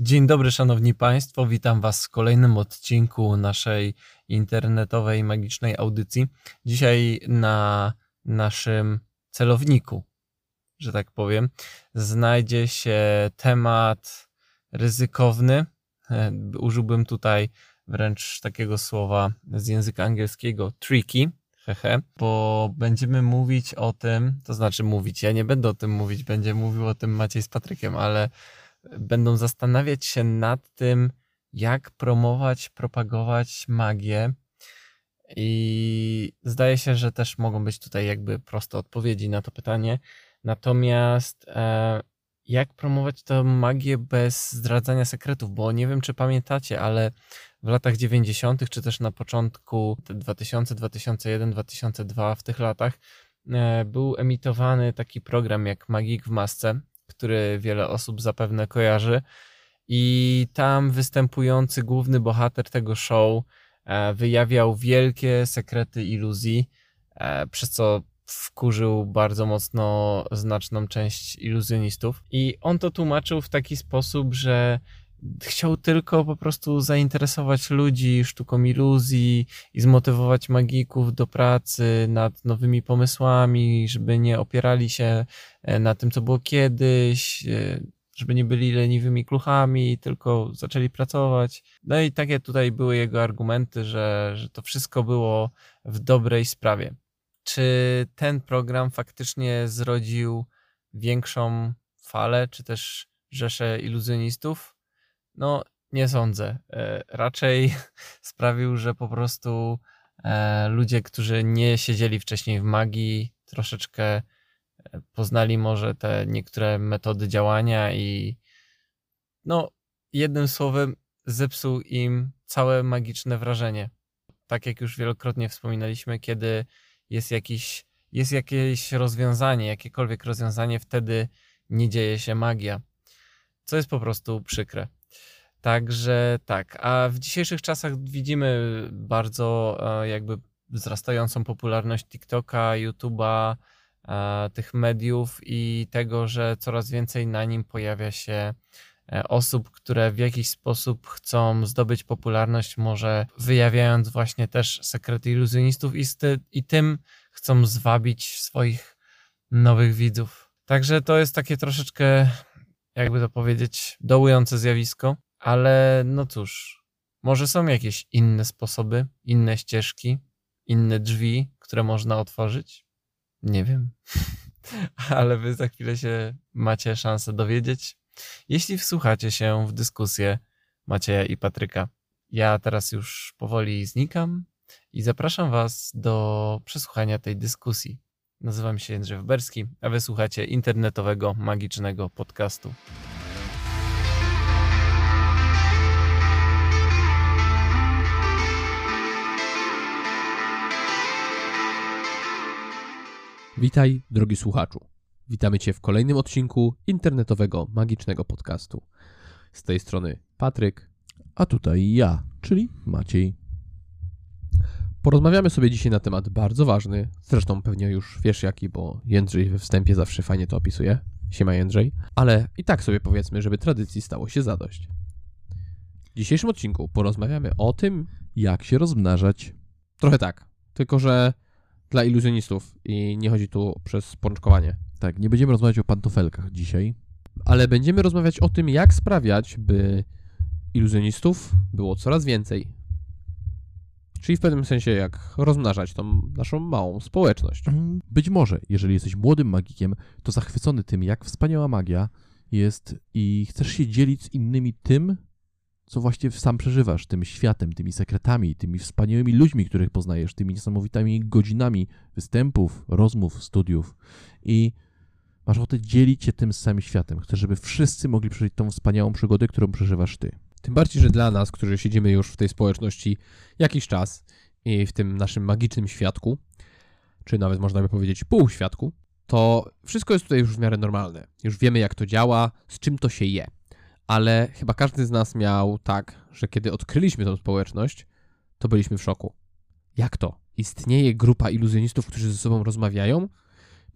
Dzień dobry, szanowni państwo. Witam was w kolejnym odcinku naszej internetowej magicznej audycji. Dzisiaj na naszym celowniku, że tak powiem, znajdzie się temat ryzykowny. E, Użyłbym tutaj wręcz takiego słowa z języka angielskiego tricky, hehe, bo będziemy mówić o tym, to znaczy mówić, ja nie będę o tym mówić, będzie mówił o tym Maciej z Patrykiem, ale będą zastanawiać się nad tym, jak promować, propagować magię. I zdaje się, że też mogą być tutaj jakby proste odpowiedzi na to pytanie. Natomiast e, jak promować tę magię bez zdradzania sekretów? Bo nie wiem, czy pamiętacie, ale w latach 90., czy też na początku 2000, 2001, 2002, w tych latach e, był emitowany taki program jak Magik w masce, który wiele osób zapewne kojarzy. I tam występujący główny bohater tego show e, wyjawiał wielkie sekrety iluzji, e, przez co wkurzył bardzo mocno znaczną część iluzjonistów. I on to tłumaczył w taki sposób, że chciał tylko po prostu zainteresować ludzi sztuką iluzji i zmotywować magików do pracy nad nowymi pomysłami, żeby nie opierali się e, na tym, co było kiedyś, e, żeby nie byli leniwymi kluchami, tylko zaczęli pracować. No i takie tutaj były jego argumenty, że, że to wszystko było w dobrej sprawie. Czy ten program faktycznie zrodził większą falę, czy też rzeszę iluzjonistów? No, nie sądzę. E, raczej sprawił, że po prostu e, ludzie, którzy nie siedzieli wcześniej w magii, troszeczkę e, poznali może te niektóre metody działania i no, jednym słowem, zepsuł im całe magiczne wrażenie. Tak jak już wielokrotnie wspominaliśmy, kiedy jest jakiś, jest jakieś rozwiązanie, jakiekolwiek rozwiązanie, wtedy nie dzieje się magia. Co jest po prostu przykre. Także tak, a w dzisiejszych czasach widzimy bardzo e, jakby wzrastającą popularność TikToka, YouTube'a, e, tych mediów i tego, że coraz więcej na nim pojawia się e, osób, które w jakiś sposób chcą zdobyć popularność, może wyjawiając właśnie też sekrety iluzjonistów i, i tym chcą zwabić swoich nowych widzów. Także to jest takie troszeczkę, jakby to powiedzieć, dołujące zjawisko. Ale no cóż, może są jakieś inne sposoby, inne ścieżki, inne drzwi, które można otworzyć? Nie wiem. Ale wy za chwilę się macie szansę dowiedzieć, jeśli wsłuchacie się w dyskusję Macieja i Patryka. Ja teraz już powoli znikam i zapraszam was do przesłuchania tej dyskusji. Nazywam się Jędrzej Wberski, a wysłuchacie internetowego, magicznego podcastu. Witaj, drogi słuchaczu. Witamy Cię w kolejnym odcinku internetowego magicznego podcastu. Z tej strony Patryk, a tutaj ja, czyli Maciej. Porozmawiamy sobie dzisiaj na temat bardzo ważny, zresztą pewnie już wiesz jaki, bo Jędrzej we wstępie zawsze fajnie to opisuje. Siema Jędrzej. Ale i tak sobie powiedzmy, żeby tradycji stało się zadość. W dzisiejszym odcinku porozmawiamy o tym, jak się rozmnażać. Trochę tak, tylko że dla iluzjonistów i nie chodzi tu przez pączkowanie. Tak, nie będziemy rozmawiać o pantofelkach dzisiaj. Ale będziemy rozmawiać o tym, jak sprawiać, by iluzjonistów było coraz więcej. Czyli w pewnym sensie, jak rozmnażać tą naszą małą społeczność. Mhm. Być może, jeżeli jesteś młodym magikiem, to zachwycony tym, jak wspaniała magia jest i chcesz się dzielić z innymi tym, co właśnie sam przeżywasz, tym światem, tymi sekretami, tymi wspaniałymi ludźmi, których poznajesz, tymi niesamowitymi godzinami występów, rozmów, studiów i masz ochotę dzielić się tym samym światem. Chcesz, żeby wszyscy mogli przeżyć tą wspaniałą przygodę, którą przeżywasz ty. Tym bardziej, że dla nas, którzy siedzimy już w tej społeczności jakiś czas i w tym naszym magicznym świadku, czy nawet można by powiedzieć półświadku, to wszystko jest tutaj już w miarę normalne. Już wiemy, jak to działa, z czym to się je ale chyba każdy z nas miał tak, że kiedy odkryliśmy tą społeczność, to byliśmy w szoku. Jak to? Istnieje grupa iluzjonistów, którzy ze sobą rozmawiają?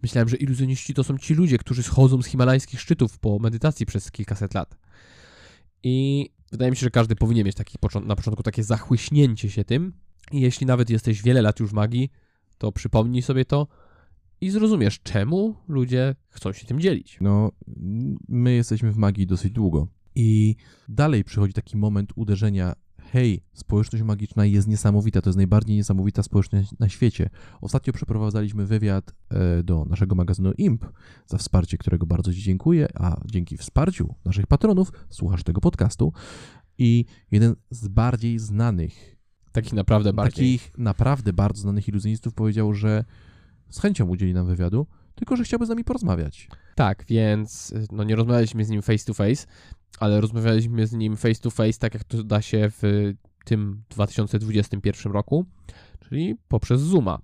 Myślałem, że iluzjoniści to są ci ludzie, którzy schodzą z himalajskich szczytów po medytacji przez kilkaset lat. I wydaje mi się, że każdy powinien mieć taki na początku takie zachłyśnięcie się tym. I jeśli nawet jesteś wiele lat już magii, to przypomnij sobie to i zrozumiesz, czemu ludzie chcą się tym dzielić. No, my jesteśmy w magii dosyć długo. I dalej przychodzi taki moment uderzenia. Hej, społeczność magiczna jest niesamowita, to jest najbardziej niesamowita społeczność na świecie. Ostatnio przeprowadzaliśmy wywiad e, do naszego magazynu IMP, za wsparcie którego bardzo Ci dziękuję, a dzięki wsparciu naszych patronów słuchasz tego podcastu. I jeden z bardziej znanych, Takich naprawdę bardziej. takich naprawdę bardzo znanych iluzjonistów powiedział, że z chęcią udzieli nam wywiadu, tylko że chciałby z nami porozmawiać. Tak, więc y, no nie rozmawialiśmy z nim face to face, ale rozmawialiśmy z nim face to face, tak jak to da się w tym 2021 roku, czyli poprzez Zooma.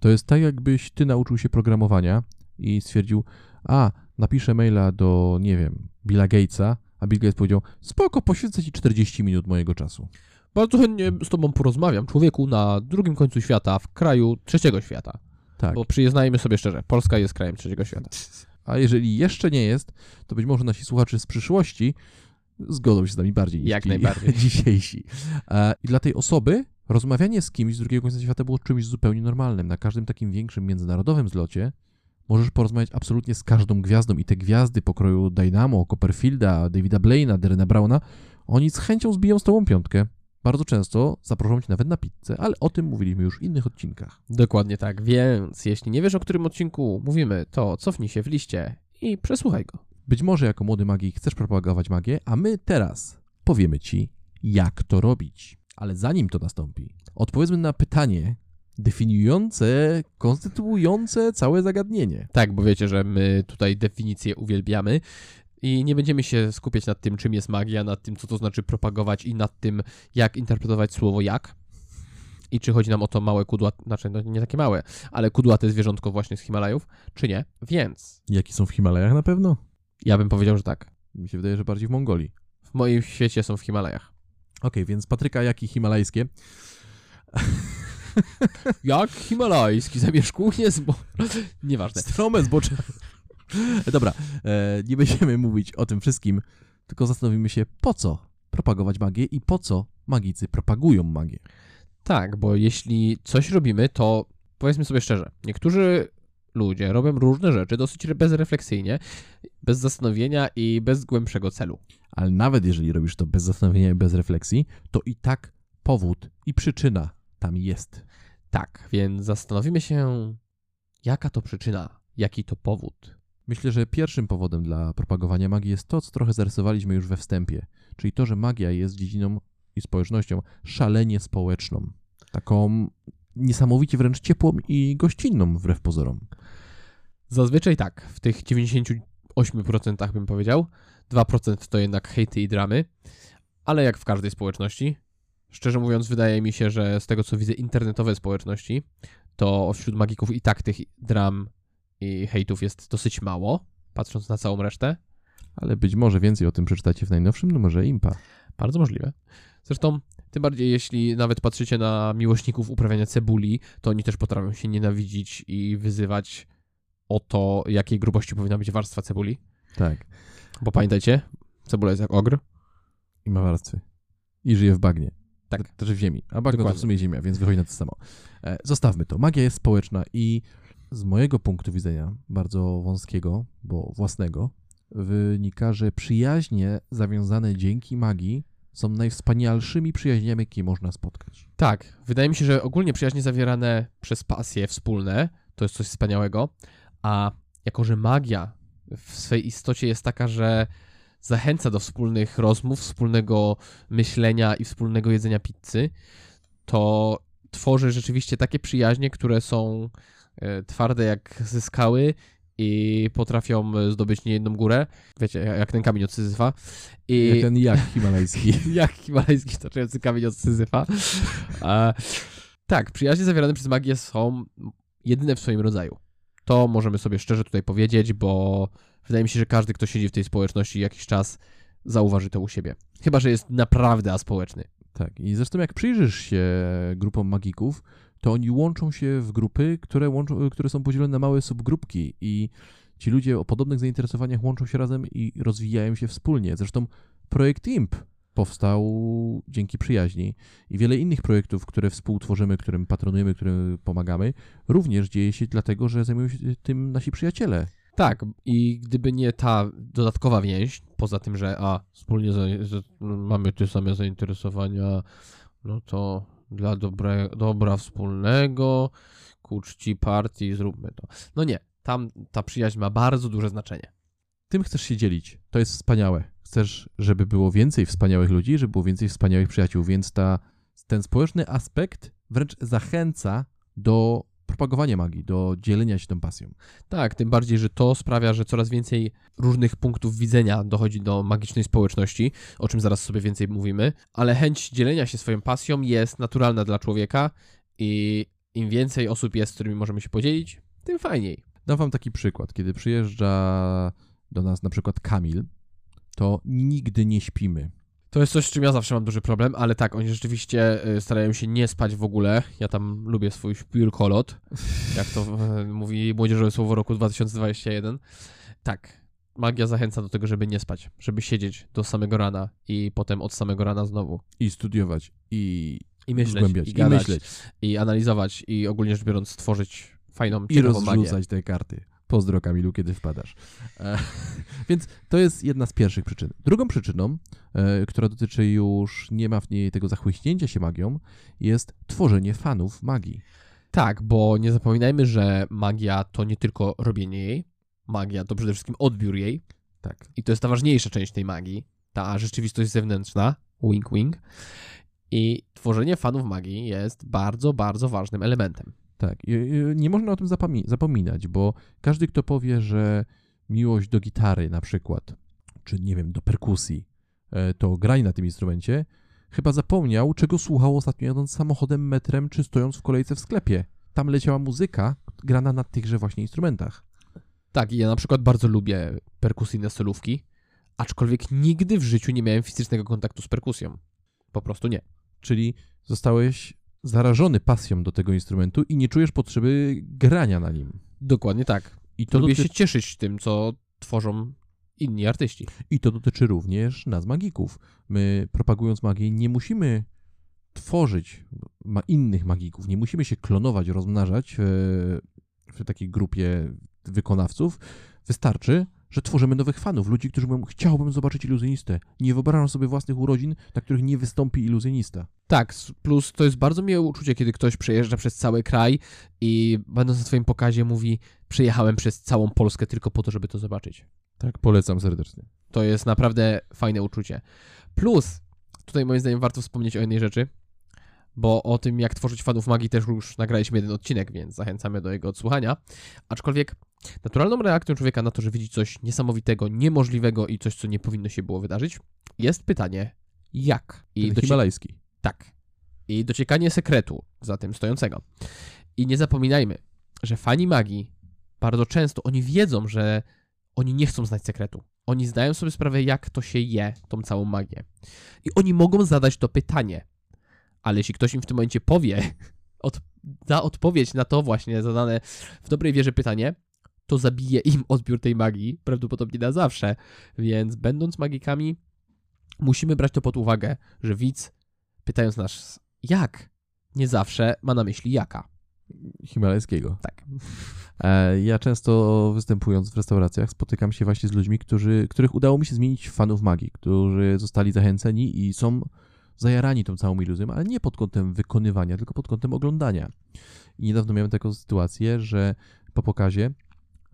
To jest tak, jakbyś ty nauczył się programowania i stwierdził, a, napiszę maila do, nie wiem, Billa Gatesa, a Bill Gates powiedział, spoko, poświęcę ci 40 minut mojego czasu. Bardzo chętnie z tobą porozmawiam, człowieku na drugim końcu świata, w kraju trzeciego świata. Tak. Bo przyznajmy sobie szczerze, Polska jest krajem trzeciego świata. A jeżeli jeszcze nie jest, to być może nasi słuchacze z przyszłości zgodzą się z nami bardziej niż Jak najbardziej. dzisiejsi. E, I dla tej osoby rozmawianie z kimś z drugiego końca świata było czymś zupełnie normalnym. Na każdym takim większym międzynarodowym zlocie możesz porozmawiać absolutnie z każdą gwiazdą i te gwiazdy pokroju Dynamo, Copperfielda, Davida Blaina, Derena Browna, oni z chęcią zbiją z tobą piątkę. Bardzo często zaproszą cię nawet na pizzę, ale o tym mówiliśmy już w innych odcinkach. Dokładnie tak, więc jeśli nie wiesz o którym odcinku mówimy, to cofnij się w liście i przesłuchaj go. Być może jako młody magik chcesz propagować magię, a my teraz powiemy ci, jak to robić. Ale zanim to nastąpi, odpowiedzmy na pytanie definiujące, konstytuujące całe zagadnienie. Tak, bo wiecie, że my tutaj definicję uwielbiamy i nie będziemy się skupiać nad tym, czym jest magia, nad tym, co to znaczy propagować i nad tym, jak interpretować słowo jak. I czy chodzi nam o to małe kudłate, znaczy no nie takie małe, ale kudłate zwierzątko właśnie z Himalajów, czy nie. Więc Jakie są w Himalajach na pewno? ja bym powiedział, że tak. Mi się wydaje, że bardziej w Mongolii. W moim świecie są w Himalajach. Okej, więc Patryka, jaki himalajskie? Jak himalajski zamieszkuje z... Bo... Nieważne. Strome zbocze. Dobra, e, nie będziemy mówić o tym wszystkim, tylko zastanowimy się, po co propagować magię i po co magicy propagują magię. Tak, bo jeśli coś robimy, to powiedzmy sobie szczerze, niektórzy ludzie robią różne rzeczy dosyć bezrefleksyjnie, bez zastanowienia i bez głębszego celu. Ale nawet jeżeli robisz to bez zastanowienia i bez refleksji, to i tak powód i przyczyna tam jest. Tak, więc zastanowimy się, jaka to przyczyna, jaki to powód. Myślę, że pierwszym powodem dla propagowania magii jest to, co trochę zarysowaliśmy już we wstępie, czyli to, że magia jest dziedziną i społecznością szalenie społeczną. Taką niesamowicie wręcz ciepłą i gościnną wbrew pozorom. Zazwyczaj tak, w tych 98% bym powiedział, 2% to jednak hejty i dramy, ale jak w każdej społeczności, szczerze mówiąc, wydaje mi się, że z tego co widzę internetowe społeczności, to wśród magików i tak tych dram i hejtów jest dosyć mało, patrząc na całą resztę. Ale być może więcej o tym przeczytacie w najnowszym numerze Impa. Bardzo możliwe. Zresztą, tym bardziej jeśli nawet patrzycie na miłośników uprawiania cebuli, to oni też potrafią się nienawidzić i wyzywać o to, jakiej grubości powinna być warstwa cebuli. Tak. Bo pamiętajcie, cebula jest jak ogr. I ma warstwy. I żyje w bagnie. Tak. Też w ziemi. A bagno to Dokładnie. w sumie ziemia, więc wychodzi na to samo. E, zostawmy to. Magia jest społeczna i z mojego punktu widzenia, bardzo wąskiego, bo własnego, wynika, że przyjaźnie zawiązane dzięki magii są najwspanialszymi przyjaźniami, jakie można spotkać. Tak, wydaje mi się, że ogólnie przyjaźnie zawierane przez pasje wspólne to jest coś wspaniałego, a jako, że magia w swej istocie jest taka, że zachęca do wspólnych rozmów, wspólnego myślenia i wspólnego jedzenia pizzy, to tworzy rzeczywiście takie przyjaźnie, które są twarde jak ze skały i potrafią e, zdobyć niejedną górę. Wiecie, jak ten kamień od Syzyfa. I... Jak ten jak himalajski. jak himalajski toczący kamień od Syzyfa. E, tak, przyjaźnie zawierane przez magię są jedyne w swoim rodzaju. To możemy sobie szczerze tutaj powiedzieć, bo wydaje mi się, że każdy, kto siedzi w tej społeczności jakiś czas, zauważy to u siebie. Chyba, że jest naprawdę aspołeczny. Tak, i zresztą jak przyjrzysz się grupom magików, to oni łączą się w grupy, które, łączą, które są podzielone na małe subgrupki i ci ludzie o podobnych zainteresowaniach łączą się razem i rozwijają się wspólnie. Zresztą projekt IMP powstał dzięki przyjaźni i wiele innych projektów, które współtworzymy, którym patronujemy, którym pomagamy, również dzieje się dlatego, że zajmują się tym nasi przyjaciele. Tak, i gdyby nie ta dodatkowa więź, poza tym, że a, wspólnie mamy te same zainteresowania, no to dla dobre, dobra wspólnego, ku czci partii zróbmy to. No nie, tam ta przyjaźń ma bardzo duże znaczenie. Tym chcesz się dzielić. To jest wspaniałe. Chcesz, żeby było więcej wspaniałych ludzi, żeby było więcej wspaniałych przyjaciół, więc ta, ten społeczny aspekt wręcz zachęca do propagowania magii, do dzielenia się tą pasją. Tak, tym bardziej, że to sprawia, że coraz więcej różnych punktów widzenia dochodzi do magicznej społeczności, o czym zaraz sobie więcej mówimy, ale chęć dzielenia się swoją pasją jest naturalna dla człowieka i im więcej osób jest, z którymi możemy się podzielić, tym fajniej. Dam wam taki przykład. Kiedy przyjeżdża do nas na przykład Kamil, to nigdy nie śpimy. To jest coś, z czym ja zawsze mam duży problem, ale tak, oni rzeczywiście y, starają się nie spać w ogóle. Ja tam lubię swój szpilkolot, jak to y, mówi młodzieżowe słowo roku 2021. Tak, magia zachęca do tego, żeby nie spać, żeby siedzieć do samego rana i potem od samego rana znowu. I studiować, i, I myśleć, zgłębiać, i i, gadać, myśleć, i analizować, i ogólnie rzecz biorąc stworzyć fajną, i ciekawą magię. rozrzucać te karty. Pozdro Kamilu, kiedy wpadasz. E, więc to jest jedna z pierwszych przyczyn. Drugą przyczyną, e, która dotyczy już, nie ma w niej tego zachłyśnięcia się magią, jest tworzenie fanów magii. Tak, bo nie zapominajmy, że magia to nie tylko robienie jej, magia to przede wszystkim odbiór jej, Tak. I to jest ta ważniejsza część tej magii, ta rzeczywistość zewnętrzna, wink wink. I tworzenie fanów magii jest bardzo, bardzo ważnym elementem. Tak, nie można o tym zapominać, bo każdy, kto powie, że miłość do gitary na przykład, czy nie wiem, do perkusji, e, to granie na tym instrumencie, chyba zapomniał, czego słuchał ostatnio jadąc samochodem, metrem, czy stojąc w kolejce w sklepie. Tam leciała muzyka grana na tychże właśnie instrumentach. Tak, i ja na przykład bardzo lubię perkusyjne solówki, aczkolwiek nigdy w życiu nie miałem fizycznego kontaktu z perkusją. Po prostu nie. Czyli zostałeś zarażony pasją do tego instrumentu i nie czujesz potrzeby grania na nim. Dokładnie tak. I to, Lubię doty- się cieszyć tym, co tworzą inni artyści. I to dotyczy również nas, magików. My, propagując magię, nie musimy tworzyć ma innych magików, nie musimy się klonować, rozmnażać w, w takiej grupie wykonawców. Wystarczy, że tworzymy nowych fanów, ludzi, którzy mówią, chciałbym zobaczyć iluzjonistę. Nie wyobrażam sobie własnych urodzin, na których nie wystąpi iluzjonista. Tak, plus to jest bardzo miłe uczucie, kiedy ktoś przejeżdża przez cały kraj i będąc na swoim pokazie mówi przejechałem przez całą Polskę tylko po to, żeby to zobaczyć. Tak, polecam serdecznie. To jest naprawdę fajne uczucie. Plus, tutaj moim zdaniem warto wspomnieć o jednej rzeczy, bo o tym, jak tworzyć fanów magii, też już nagraliśmy jeden odcinek, więc zachęcamy do jego odsłuchania. Aczkolwiek naturalną reakcją człowieka na to, że widzi coś niesamowitego, niemożliwego i coś, co nie powinno się było wydarzyć, jest pytanie, jak? I docie- himalajski. tak. I dociekanie sekretu za tym stojącego. I nie zapominajmy, że fani magii bardzo często oni wiedzą, że oni nie chcą znać sekretu. Oni zdają sobie sprawę, jak to się je, tą całą magię. I oni mogą zadać to pytanie. Ale jeśli ktoś im w tym momencie powie, od, da odpowiedź na to właśnie zadane w dobrej wierze pytanie, to zabije im odbiór tej magii, prawdopodobnie na zawsze. Więc będąc magikami, musimy brać to pod uwagę, że widz pytając nas jak, nie zawsze ma na myśli jaka. Himalajskiego. Tak. E, Ja często występując w restauracjach spotykam się właśnie z ludźmi, którzy, których udało mi się zmienić w fanów magii, którzy zostali zachęceni i są zajarani tą całą iluzją, ale nie pod kątem wykonywania, tylko pod kątem oglądania. I niedawno miałem taką sytuację, że po pokazie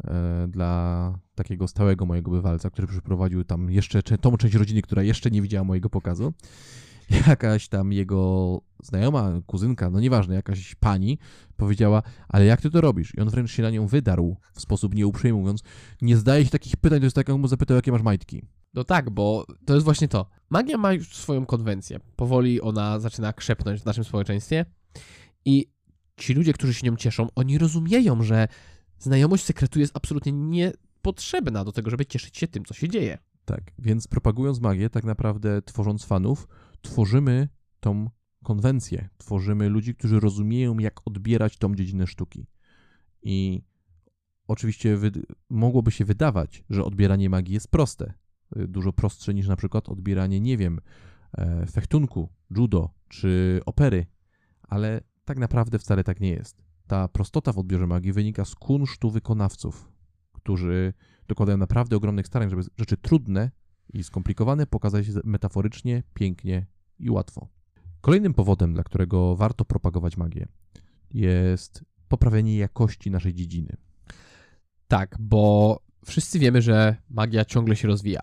e, dla takiego stałego mojego bywalca, który przyprowadził tam jeszcze cze- tą część rodziny, która jeszcze nie widziała mojego pokazu, jakaś tam jego znajoma, kuzynka, no nieważne, jakaś pani powiedziała, ale jak ty to robisz? I on wręcz się na nią wydarł w sposób nieuprzejmy, mówiąc, nie zdaje się takich pytań, to jest tak, jakbym mu zapytał, jakie masz majtki. No tak, bo to jest właśnie to. Magia ma już swoją konwencję. Powoli ona zaczyna krzepnąć w naszym społeczeństwie i ci ludzie, którzy się nią cieszą, oni rozumieją, że znajomość sekretu jest absolutnie niepotrzebna do tego, żeby cieszyć się tym, co się dzieje. Tak, więc propagując magię, tak naprawdę tworząc fanów, tworzymy tą konwencję, tworzymy ludzi, którzy rozumieją, jak odbierać tą dziedzinę sztuki. I oczywiście mogłoby się wydawać, że odbieranie magii jest proste, dużo prostsze niż na przykład odbieranie, nie wiem, e, fechtunku, judo czy opery, ale tak naprawdę wcale tak nie jest. Ta prostota w odbiorze magii wynika z kunsztu wykonawców, którzy dokładają naprawdę ogromnych starań, żeby rzeczy trudne i skomplikowane pokazać metaforycznie, pięknie i łatwo. Kolejnym powodem, dla którego warto propagować magię, jest poprawienie jakości naszej dziedziny. Tak, bo wszyscy wiemy, że magia ciągle się rozwija.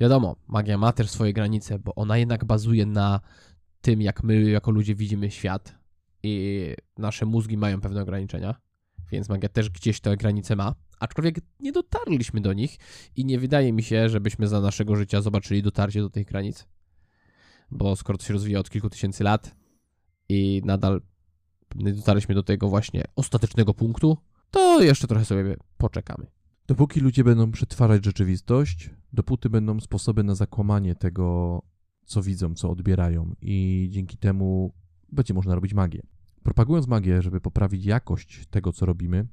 Wiadomo, magia ma też swoje granice, bo ona jednak bazuje na tym, jak my jako ludzie widzimy świat i nasze mózgi mają pewne ograniczenia, więc magia też gdzieś te granice ma, aczkolwiek nie dotarliśmy do nich i nie wydaje mi się, żebyśmy za naszego życia zobaczyli dotarcie do tych granic, bo skoro to się rozwija od kilku tysięcy lat i nadal nie dotarliśmy do tego właśnie ostatecznego punktu, to jeszcze trochę sobie poczekamy. Dopóki ludzie będą przetwarzać rzeczywistość, dopóty będą sposoby na zakłamanie tego, co widzą, co odbierają, i dzięki temu będzie można robić magię. Propagując magię, żeby poprawić jakość tego, co robimy,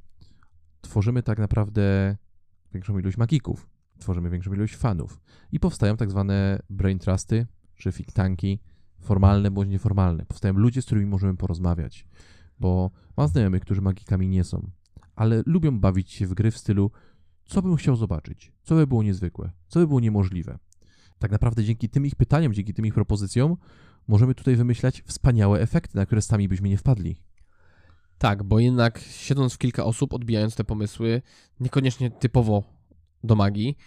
tworzymy tak naprawdę większą ilość magików, tworzymy większą ilość fanów i powstają tak zwane brain trusty, czy think tanki, formalne bądź nieformalne. Powstają ludzie, z którymi możemy porozmawiać, bo mam znajomych, którzy magikami nie są, ale lubią bawić się w gry w stylu co bym chciał zobaczyć, co by było niezwykłe, co by było niemożliwe. Tak naprawdę dzięki tym ich pytaniom, dzięki tym ich propozycjom możemy tutaj wymyślać wspaniałe efekty, na które sami byśmy nie wpadli. Tak, bo jednak siedząc w kilka osób, odbijając te pomysły, niekoniecznie typowo do magii,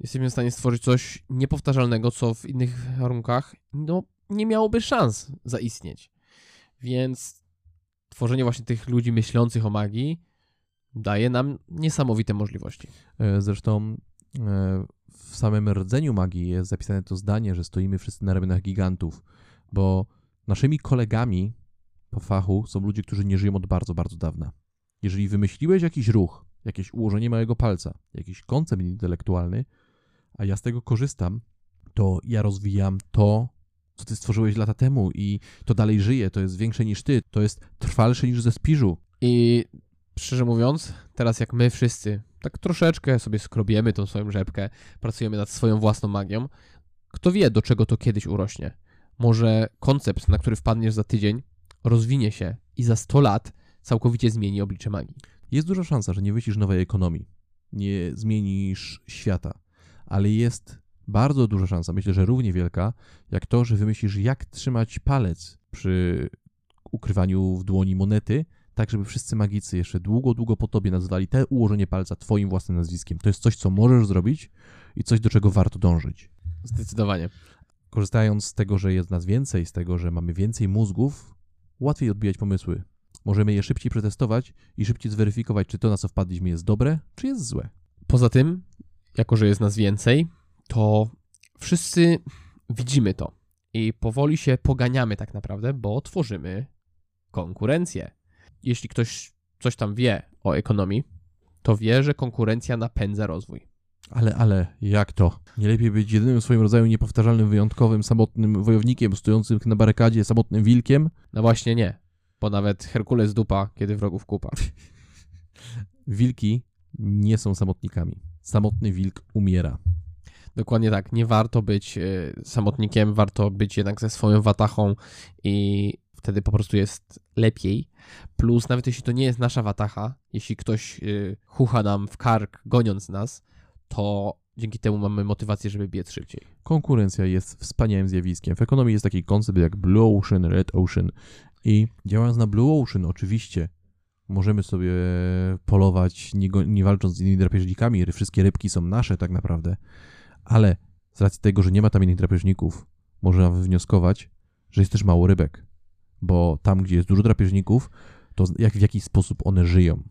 jesteśmy w stanie stworzyć coś niepowtarzalnego, co w innych warunkach no, nie miałoby szans zaistnieć. Więc tworzenie właśnie tych ludzi myślących o magii daje nam niesamowite możliwości. E, zresztą e, w samym rdzeniu magii jest zapisane to zdanie, że stoimy wszyscy na ramionach gigantów, bo naszymi kolegami po fachu są ludzie, którzy nie żyją od bardzo, bardzo dawna. Jeżeli wymyśliłeś jakiś ruch, jakieś ułożenie małego palca, jakiś koncept intelektualny, a ja z tego korzystam, to ja rozwijam to, co ty stworzyłeś lata temu i to dalej żyje, to jest większe niż ty, to jest trwalsze niż ze spiżu. I szczerze mówiąc, teraz jak my wszyscy tak troszeczkę sobie skrobiemy tą swoją rzepkę, pracujemy nad swoją własną magią, kto wie, do czego to kiedyś urośnie. Może koncept, na który wpadniesz za tydzień, rozwinie się i za 100 lat całkowicie zmieni oblicze magii. Jest duża szansa, że nie wyślisz nowej ekonomii, nie zmienisz świata, ale jest bardzo duża szansa, myślę, że równie wielka, jak to, że wymyślisz, jak trzymać palec przy ukrywaniu w dłoni monety, tak żeby wszyscy magicy jeszcze długo, długo po tobie nazwali te ułożenie palca twoim własnym nazwiskiem. To jest coś, co możesz zrobić i coś, do czego warto dążyć. Zdecydowanie. Korzystając z tego, że jest nas więcej, z tego, że mamy więcej mózgów, łatwiej odbijać pomysły. Możemy je szybciej przetestować i szybciej zweryfikować, czy to, na co wpadliśmy, jest dobre, czy jest złe. Poza tym, jako że jest nas więcej, to wszyscy widzimy to i powoli się poganiamy tak naprawdę, bo tworzymy konkurencję jeśli ktoś coś tam wie o ekonomii, to wie, że konkurencja napędza rozwój. Ale, ale, jak to? Nie lepiej być jedynym w swoim rodzaju niepowtarzalnym, wyjątkowym, samotnym wojownikiem, stojącym na barykadzie, samotnym wilkiem? No właśnie nie, bo nawet Herkules dupa, kiedy wrogów kupa. Wilki nie są samotnikami. Samotny wilk umiera. Dokładnie tak. Nie warto być y, samotnikiem, warto być jednak ze swoją watachą i wtedy po prostu jest lepiej. Plus, nawet jeśli to nie jest nasza watacha, jeśli ktoś yy, chucha nam w kark goniąc nas, to dzięki temu mamy motywację, żeby biec szybciej. Konkurencja jest wspaniałym zjawiskiem. W ekonomii jest taki koncept jak Blue Ocean, Red Ocean i działając na Blue Ocean oczywiście możemy sobie polować nie, nie walcząc z innymi drapieżnikami, wszystkie rybki są nasze tak naprawdę, ale z racji tego, że nie ma tam innych drapieżników, można wywnioskować, że jest też mało rybek bo tam, gdzie jest dużo drapieżników, to jak, w jaki sposób one żyją,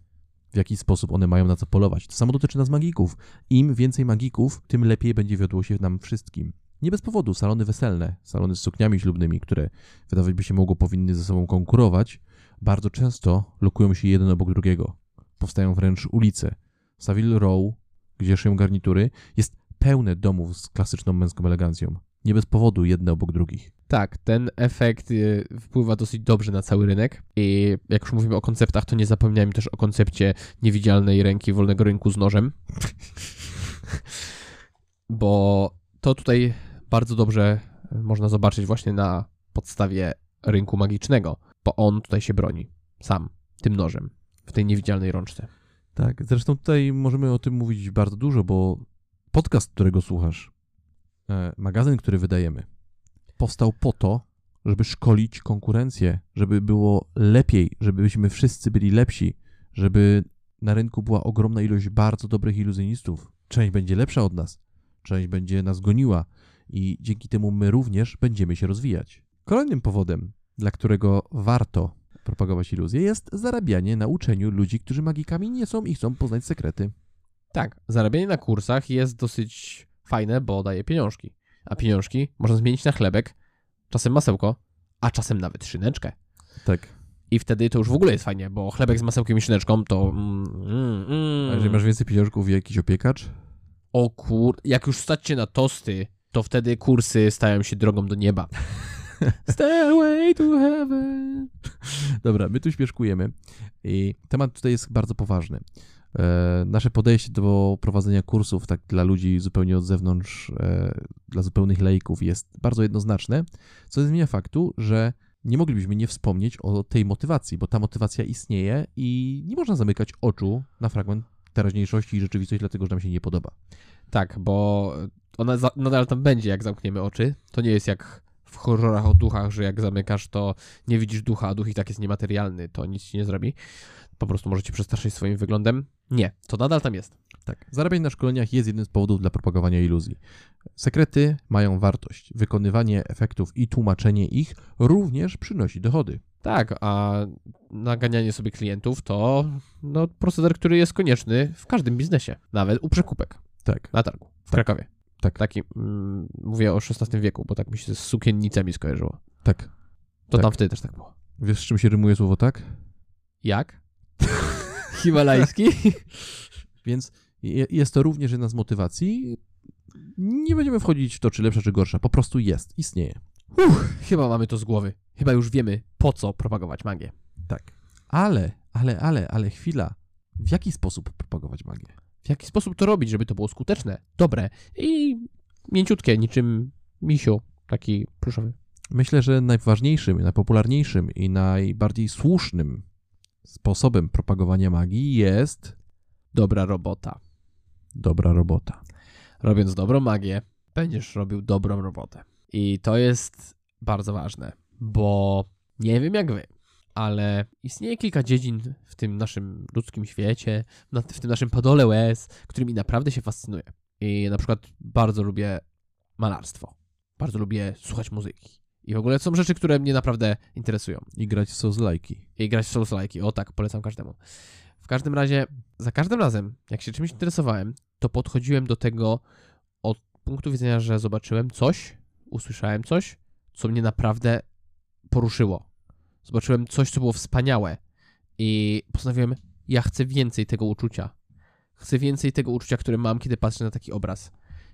w jaki sposób one mają na co polować. To samo dotyczy nas magików. Im więcej magików, tym lepiej będzie wiodło się nam wszystkim. Nie bez powodu salony weselne, salony z sukniami ślubnymi, które wydawać by się mogło powinny ze sobą konkurować, bardzo często lokują się jeden obok drugiego. Powstają wręcz ulice. Savile Row, gdzie szyją garnitury, jest pełne domów z klasyczną męską elegancją. Nie bez powodu jedne obok drugich. Tak, ten efekt y, wpływa dosyć dobrze na cały rynek i jak już mówimy o konceptach, to nie zapominajmy też o koncepcie niewidzialnej ręki wolnego rynku z nożem. bo to tutaj bardzo dobrze można zobaczyć właśnie na podstawie rynku magicznego, bo on tutaj się broni sam tym nożem w tej niewidzialnej rączce. Tak, zresztą tutaj możemy o tym mówić bardzo dużo, bo podcast, którego słuchasz, magazyn, który wydajemy, powstał po to, żeby szkolić konkurencję, żeby było lepiej, żebyśmy wszyscy byli lepsi, żeby na rynku była ogromna ilość bardzo dobrych iluzjonistów. Część będzie lepsza od nas, część będzie nas goniła i dzięki temu my również będziemy się rozwijać. Kolejnym powodem, dla którego warto propagować iluzję, jest zarabianie na uczeniu ludzi, którzy magikami nie są i chcą poznać sekrety. Tak, zarabianie na kursach jest dosyć fajne, bo daje pieniążki. A pieniążki można zmienić na chlebek, czasem masełko, a czasem nawet szyneczkę. Tak. I wtedy to już w ogóle jest fajnie, bo chlebek z masełkiem i szyneczką to... Mm, mm, A mm. jeżeli masz więcej pieniążków i jakiś opiekacz? O kur... Jak już stać się na tosty, to wtedy kursy stają się drogą do nieba. Stairway to heaven. Dobra, my tu śmieszkujemy i temat tutaj jest bardzo poważny. E, nasze podejście do prowadzenia kursów tak dla ludzi zupełnie od zewnątrz, e, dla zupełnych laików jest bardzo jednoznaczne, co nie zmienia faktu, że nie moglibyśmy nie wspomnieć o tej motywacji, bo ta motywacja istnieje i nie można zamykać oczu na fragment teraźniejszości i rzeczywistości, dlatego że nam się nie podoba. Tak, bo ona nadal tam będzie, jak zamkniemy oczy. To nie jest jak w horrorach o duchach, że jak zamykasz, to nie widzisz ducha, a duch i tak jest niematerialny, to nic ci nie zrobi. Po prostu możecie przestraszyć swoim wyglądem. Nie, to nadal tam jest. Tak. Zarabianie na szkoleniach jest jednym z powodów dla propagowania iluzji. Sekrety mają wartość. Wykonywanie efektów i tłumaczenie ich również przynosi dochody. Tak, a naganianie sobie klientów to no, proceder, który jest konieczny w każdym biznesie, nawet u przekupek Tak. na targu w Krakowie. Tak. Taki, mm, mówię o XVI wieku, bo tak mi się z sukiennicami skojarzyło. Tak. To Tak. tam wtedy też tak było. Wiesz, z czym się rymuje słowo tak? Jak? Himalajski? Więc je- jest to również jedna z motywacji. Nie będziemy wchodzić w to, czy lepsza, czy gorsza. Po prostu jest, istnieje. Chyba mamy to z głowy. Chyba już wiemy, po co propagować magię. Tak. Ale, ale, ale, ale chwila. W jaki sposób propagować magię? W jaki sposób to robić, żeby to było skuteczne, dobre i mięciutkie, niczym misiu, taki pluszowy. Myślę, że najważniejszym, najpopularniejszym i najbardziej słusznym sposobem propagowania magii jest Dobra robota. dobra robota. Robiąc dobrą magię, będziesz robił dobrą robotę. I to jest bardzo ważne, bo nie wiem jak wy, ale istnieje kilka dziedzin w tym naszym ludzkim świecie, w tym naszym padole łez, którymi naprawdę się fascynuję. I na przykład bardzo lubię malarstwo. Bardzo lubię słuchać muzyki. I w ogóle są rzeczy, które mnie naprawdę interesują. I grać w Souls-like'i. I grać w souls -like. O tak, polecam każdemu. W każdym razie, za każdym razem, jak się czymś interesowałem, to podchodziłem do tego od punktu widzenia, że zobaczyłem coś, usłyszałem coś, co mnie naprawdę poruszyło. Zobaczyłem coś, co było wspaniałe i postanowiłem, ja chcę więcej tego uczucia. Chcę więcej tego uczucia, które mam, kiedy patrzę na taki obraz.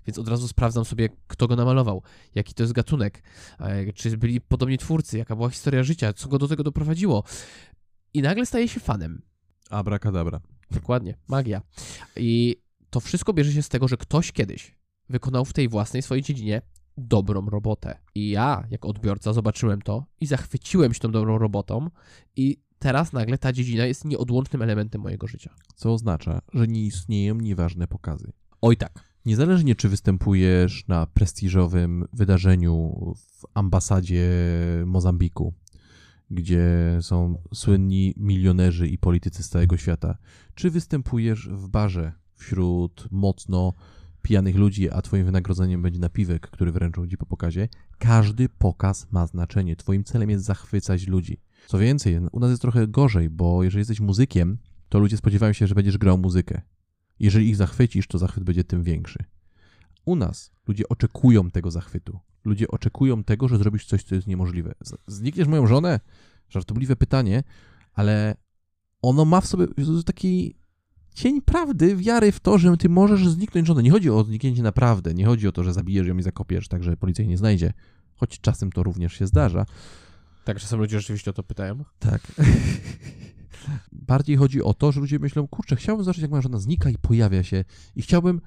Więc od razu sprawdzam sobie, kto go namalował, jaki to jest gatunek, e, czy byli podobni twórcy, jaka była historia życia, co go do tego doprowadziło. I nagle staje się fanem. Abracadabra. Dokładnie, magia. I to wszystko bierze się z tego, że ktoś kiedyś wykonał w tej własnej swojej dziedzinie dobrą robotę. I ja, jako odbiorca, zobaczyłem to i zachwyciłem się tą dobrą robotą, i teraz nagle ta dziedzina jest nieodłącznym elementem mojego życia. Co oznacza, że nie istnieją nieważne pokazy. Oj tak. Niezależnie czy występujesz na prestiżowym wydarzeniu w ambasadzie Mozambiku, gdzie są słynni milionerzy i politycy z całego świata, czy występujesz w barze wśród mocno pijanych ludzi, a twoim wynagrodzeniem będzie napiwek, który wręczą ci po pokazie, każdy pokaz ma znaczenie. Twoim celem jest zachwycać ludzi. Co więcej, u nas jest trochę gorzej, bo jeżeli jesteś muzykiem, to ludzie spodziewają się, że będziesz grał muzykę. Jeżeli ich zachwycisz, to zachwyt będzie tym większy. U nas ludzie oczekują tego zachwytu. Ludzie oczekują tego, że zrobisz coś, co jest niemożliwe. Znikniesz moją żonę? Żartobliwe pytanie, ale ono ma w sobie taki cień prawdy, wiary w to, że ty możesz zniknąć żonę. Nie chodzi o zniknięcie naprawdę, nie chodzi o to, że zabijesz ją i zakopiesz, tak że policja jej nie znajdzie, choć czasem to również się zdarza. Tak, czasem ludzie rzeczywiście o to pytają. Tak. Bardziej chodzi o to, że ludzie myślą, kurczę, chciałbym zobaczyć, jak moja żona znika i pojawia się i chciałbym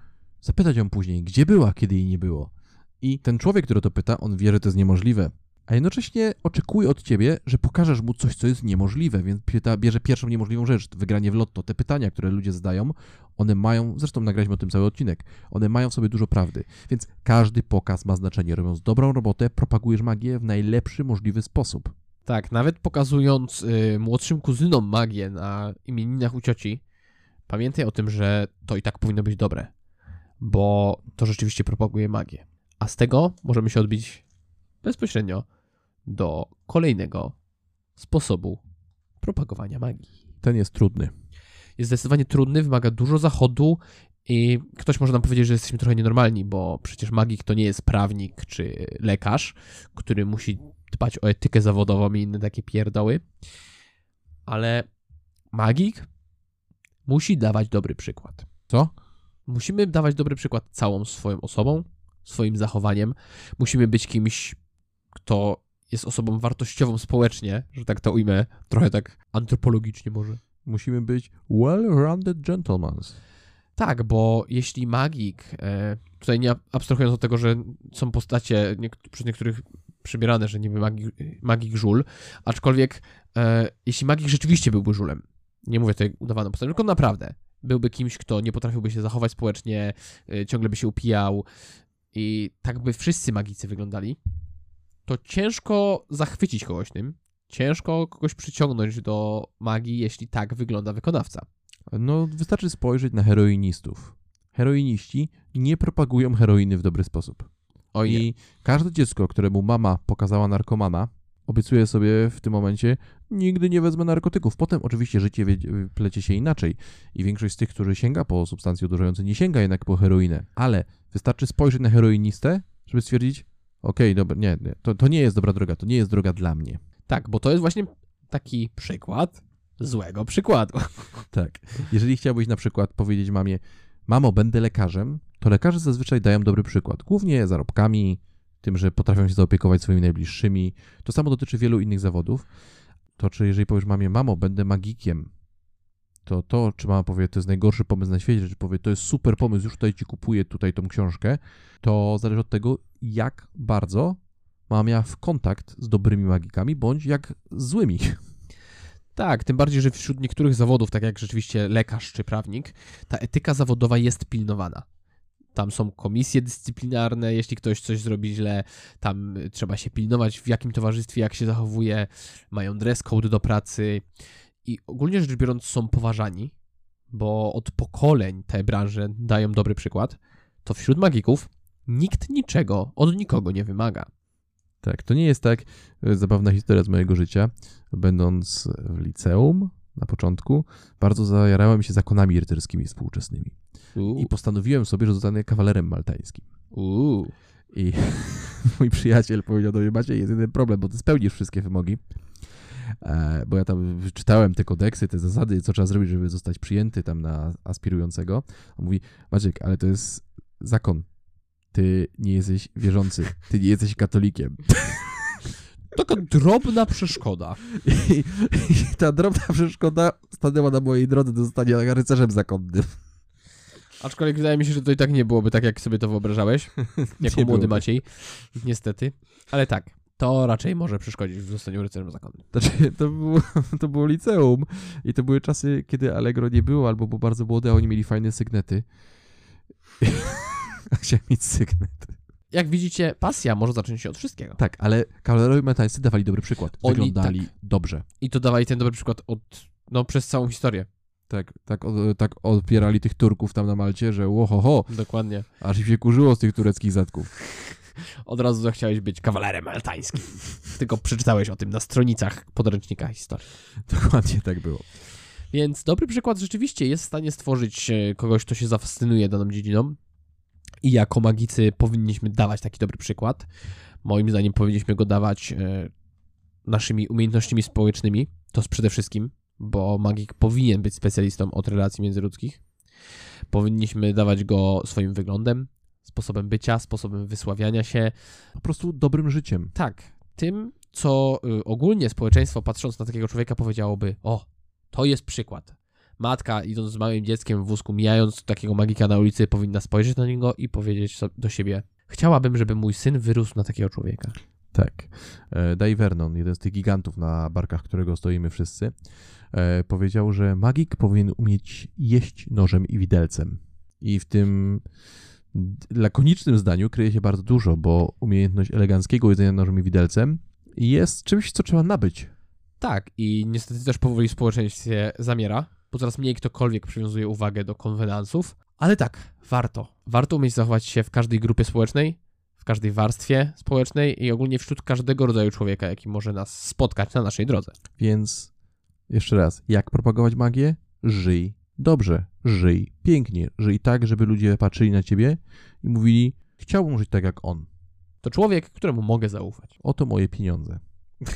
Zapytać ją później, gdzie była, kiedy jej nie było. I ten człowiek, który to pyta, on wie, że to jest niemożliwe. A jednocześnie oczekuje od ciebie, że pokażesz mu coś, co jest niemożliwe, więc pyta, bierze pierwszą niemożliwą rzecz, wygranie w lotto. Te pytania, które ludzie zadają, one mają, zresztą nagraliśmy o tym cały odcinek, one mają w sobie dużo prawdy. Więc każdy pokaz ma znaczenie. Robiąc dobrą robotę, propagujesz magię w najlepszy możliwy sposób. Tak, nawet pokazując y, młodszym kuzynom magię na imieninach u cioci, pamiętaj o tym, że to i tak powinno być dobre, bo to rzeczywiście propaguje magię. A z tego możemy się odbić bezpośrednio do kolejnego sposobu propagowania magii. Ten jest trudny. Jest zdecydowanie trudny, wymaga dużo zachodu i ktoś może nam powiedzieć, że jesteśmy trochę nienormalni, bo przecież magik to nie jest prawnik czy lekarz, który musi dbać o etykę zawodową i inne takie pierdoły. Ale magik musi dawać dobry przykład. Co? Musimy dawać dobry przykład całą swoją osobą, swoim zachowaniem. Musimy być kimś, kto jest osobą wartościową społecznie, że tak to ujmę, trochę tak antropologicznie może. Musimy być well-rounded gentlemen. Tak, bo jeśli magik, e, tutaj nie abstrahując od tego, że są postacie przez niektórych przybierane, że niby magik, magik żul, aczkolwiek e, jeśli magik rzeczywiście byłby żulem, nie mówię tutaj udawaną postacią, tylko naprawdę, byłby kimś, kto nie potrafiłby się zachować społecznie, e, ciągle by się upijał i tak by wszyscy magicy wyglądali, to ciężko zachwycić kogoś tym, ciężko kogoś przyciągnąć do magii, jeśli tak wygląda wykonawca. No, wystarczy spojrzeć na heroinistów. Heroiniści nie propagują heroiny w dobry sposób. Oj. I każde dziecko, któremu mama pokazała narkomana, obiecuje sobie w tym momencie, nigdy nie wezmę narkotyków. Potem oczywiście życie plecie się inaczej i większość z tych, którzy sięga po substancje odurzające, nie sięga jednak po heroinę. Ale wystarczy spojrzeć na heroinistę, żeby stwierdzić, okej, dobra, nie, nie to, to nie jest dobra droga, to nie jest droga dla mnie. Tak, bo to jest właśnie taki przykład złego przykładu. Tak. Jeżeli chciałbyś na przykład powiedzieć mamie, mamo, będę lekarzem, to lekarze zazwyczaj dają dobry przykład. Głównie zarobkami, tym, że potrafią się zaopiekować swoimi najbliższymi. To samo dotyczy wielu innych zawodów. To czy jeżeli powiesz mamie, mamo, będę magikiem, to to, czy mama powie, to jest najgorszy pomysł na świecie, czy powie, to jest super pomysł, już tutaj ci kupuję tutaj tą książkę, to zależy od tego, jak bardzo mama miała w kontakt z dobrymi magikami, bądź jak złymi. Tak, tym bardziej, że wśród niektórych zawodów, tak jak rzeczywiście lekarz czy prawnik, ta etyka zawodowa jest pilnowana. Tam są komisje dyscyplinarne, jeśli ktoś coś zrobi źle, tam trzeba się pilnować, w jakim towarzystwie, jak się zachowuje, mają dress code do pracy i ogólnie rzecz biorąc są poważani, bo od pokoleń te branże dają dobry przykład, to wśród magików nikt niczego od nikogo nie wymaga. Tak, to nie jest tak e, zabawna historia z mojego życia. Będąc w liceum na początku, bardzo zajarałem się zakonami rycerskimi współczesnymi. Uuu, I postanowiłem sobie, że zostanę kawalerem maltańskim. uuu. I mój przyjaciel powiedział do mnie, Maciej, jest jeden problem, bo ty spełnisz wszystkie wymogi. E, bo ja tam czytałem te kodeksy, te zasady, co trzeba zrobić, żeby zostać przyjęty tam na aspirującego. On mówi, Maciek, ale to jest zakon. Ty nie jesteś wierzący, ty nie jesteś katolikiem. Taka drobna przeszkoda. I, I ta drobna przeszkoda stanęła na mojej drodze do zostania rycerzem zakonnym. Aczkolwiek wydaje mi się, że to i tak nie byłoby tak, jak sobie to wyobrażałeś, jako młody byłoby. Maciej, niestety. Ale tak, to raczej może przeszkodzić w zostaniu rycerzem zakonnym. Znaczy, to było, to było liceum i to były czasy, kiedy Allegro nie było, albo był bardzo młody, a oni mieli fajne sygnety. Chciałem mieć sygnet. Jak widzicie, pasja może zacząć się od wszystkiego. Tak, ale kawalerowie metańscy dawali dobry przykład. Oni Wyglądali tak. dobrze. I to dawali ten dobry przykład od, no, przez całą historię. Tak, tak, o- tak odpierali tych Turków tam na Malcie, że łohoho, Dokładnie. aż się kurzyło z tych tureckich zatków. Od razu zachciałeś być kawalerem maltańskim. Tylko przeczytałeś o tym na stronicach podręcznika historii. Dokładnie tak było. Więc dobry przykład rzeczywiście jest w stanie stworzyć e, kogoś, kto się zafascynuje daną dziedziną. I jako magicy powinniśmy dawać taki dobry przykład. Moim zdaniem powinniśmy go dawać e, naszymi umiejętnościami społecznymi. To przede wszystkim, bo magik powinien być specjalistą od relacji międzyludzkich. Powinniśmy dawać go swoim wyglądem, sposobem bycia, sposobem wysławiania się, Po prostu dobrym życiem. tak, tym, co y, ogólnie społeczeństwo patrząc na takiego człowieka powiedziałoby, o, to jest przykład. matka idąc z małym dzieckiem w wózku, mijając takiego magika na ulicy, powinna spojrzeć na niego i powiedzieć do siebie chciałabym, żeby mój syn wyrósł na takiego człowieka. Tak. E, Dave Vernon, jeden z tych gigantów na barkach, którego stoimy wszyscy, e, powiedział, że magik powinien umieć jeść nożem i widelcem. I w tym lakonicznym zdaniu kryje się bardzo dużo, bo umiejętność eleganckiego jedzenia nożem i widelcem jest czymś, co trzeba nabyć. Tak, i niestety też powoli w społeczeństwie zamiera, bo coraz mniej ktokolwiek przywiązuje uwagę do konwenansów, ale tak, warto. Warto umieć zachować się w każdej grupie społecznej, w każdej warstwie społecznej i ogólnie wśród każdego rodzaju człowieka, jaki może nas spotkać na naszej drodze. Więc jeszcze raz, jak propagować magię? Żyj dobrze, żyj pięknie, żyj tak, żeby ludzie patrzyli na ciebie i mówili, chciałbym żyć tak jak on. To człowiek, któremu mogę zaufać. Oto moje pieniądze.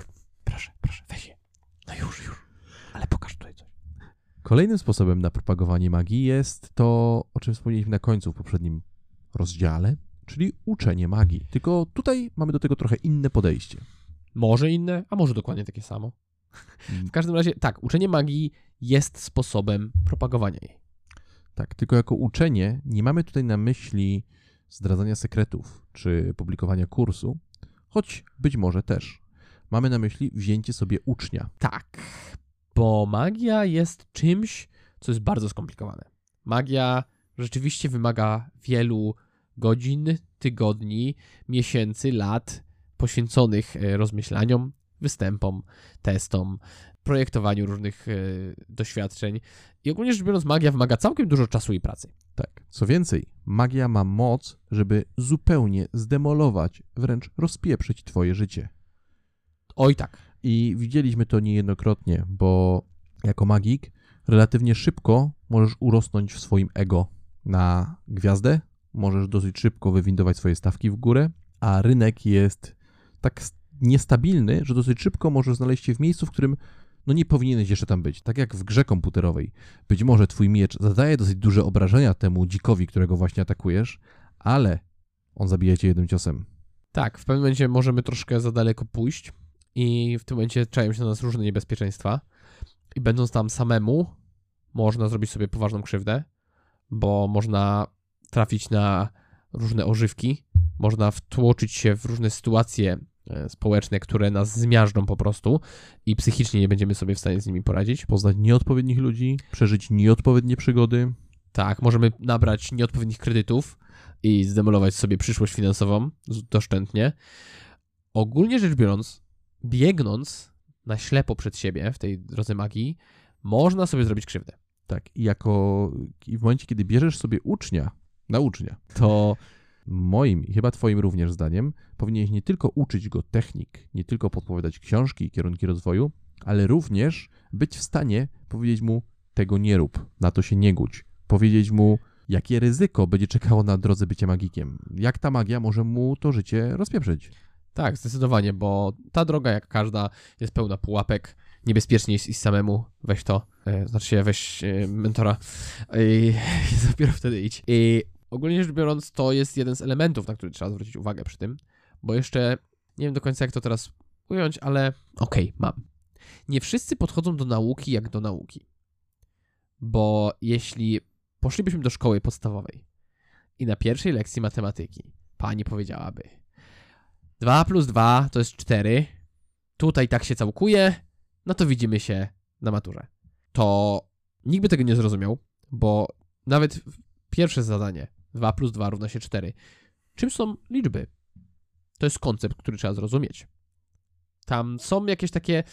Proszę, proszę, weź je. No już, już. Ale pokaż tutaj coś. Kolejnym sposobem na propagowanie magii jest to, o czym wspomnieliśmy na końcu w poprzednim rozdziale, czyli uczenie magii. Tylko tutaj mamy do tego trochę inne podejście. Może inne, a może dokładnie takie samo. W każdym razie, tak, uczenie magii jest sposobem propagowania jej. Tak, tylko jako uczenie nie mamy tutaj na myśli zdradzania sekretów czy publikowania kursu, choć być może też. Mamy na myśli wzięcie sobie ucznia. Tak, bo magia jest czymś, co jest bardzo skomplikowane. Magia rzeczywiście wymaga wielu godzin, tygodni, miesięcy, lat poświęconych e, rozmyślaniom, występom, testom, projektowaniu różnych e, doświadczeń. I ogólnie rzecz biorąc, magia wymaga całkiem dużo czasu i pracy. Tak. Co więcej, magia ma moc, żeby zupełnie zdemolować, wręcz rozpieprzyć twoje życie. Oj tak. I widzieliśmy to niejednokrotnie, bo jako magik relatywnie szybko możesz urosnąć w swoim ego na gwiazdę, możesz dosyć szybko wywindować swoje stawki w górę, a rynek jest tak niestabilny, że dosyć szybko możesz znaleźć się w miejscu, w którym no nie powinieneś jeszcze tam być. Tak jak w grze komputerowej. Być może twój miecz zadaje dosyć duże obrażenia temu dzikowi, którego właśnie atakujesz, ale on zabija cię jednym ciosem. Tak, w pewnym momencie możemy troszkę za daleko pójść i w tym momencie czają się na nas różne niebezpieczeństwa i będąc tam samemu można zrobić sobie poważną krzywdę, bo można trafić na różne ożywki, można wtłoczyć się w różne sytuacje społeczne, które nas zmiażdżą po prostu i psychicznie nie będziemy sobie w stanie z nimi poradzić. Poznać nieodpowiednich ludzi, przeżyć nieodpowiednie przygody, Tak, możemy nabrać nieodpowiednich kredytów i zdemolować sobie przyszłość finansową doszczętnie. Ogólnie rzecz biorąc, biegnąc na ślepo przed siebie w tej drodze magii, można sobie zrobić krzywdę. Tak, i jako i w momencie, kiedy bierzesz sobie ucznia, na ucznia, to moim i chyba twoim również zdaniem powinieneś nie tylko uczyć go technik, nie tylko podpowiadać książki i kierunki rozwoju, ale również być w stanie powiedzieć mu tego nie rób, na to się nie gódź. Powiedzieć mu, jakie ryzyko będzie czekało na drodze bycia magikiem. Jak ta magia może mu to życie rozpieprzyć. Tak, zdecydowanie, bo ta droga, jak każda, jest pełna pułapek. Niebezpiecznie jest iść samemu, weź to, e, znaczy się weź e, mentora i dopiero wtedy idź. I ogólnie rzecz biorąc, to jest jeden z elementów, na który trzeba zwrócić uwagę przy tym, bo jeszcze nie wiem do końca, jak to teraz ująć, ale okej, mam. Nie wszyscy podchodzą do nauki jak do nauki, bo jeśli poszlibyśmy do szkoły podstawowej i na pierwszej lekcji matematyki pani powiedziałaby 2 plus 2 to jest 4. Tutaj tak się całkuje. No to widzimy się na maturze. To nikt by tego nie zrozumiał, bo nawet pierwsze zadanie 2 plus 2 równa się 4. Czym są liczby? To jest koncept, który trzeba zrozumieć. Tam są jakieś takie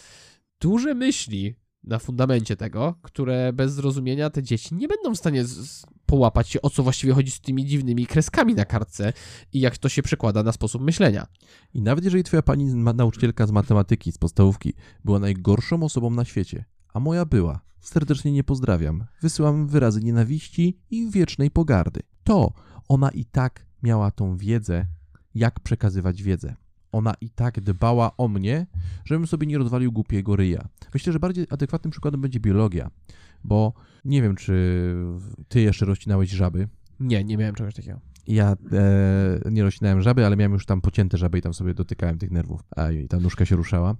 duże myśli na fundamencie tego, które bez zrozumienia te dzieci nie będą w stanie połapać się, o co właściwie chodzi z tymi dziwnymi kreskami na kartce i jak to się przekłada na sposób myślenia. I nawet jeżeli twoja pani ma- nauczycielka z matematyki, z podstawówki, była najgorszą osobą na świecie, a moja była, serdecznie nie pozdrawiam, wysyłam wyrazy nienawiści i wiecznej pogardy, to ona i tak miała tą wiedzę, jak przekazywać wiedzę. Ona i tak dbała o mnie, żebym sobie nie rozwalił głupiego ryja. Myślę, że bardziej adekwatnym przykładem będzie biologia, bo nie wiem, czy ty jeszcze rozcinałeś żaby, Nie, nie miałem czegoś takiego. ja e, nie rozcinałem żaby, ale miałem już tam pocięte żaby i tam sobie dotykałem tych nerwów. A i ta nóżka się ruszała.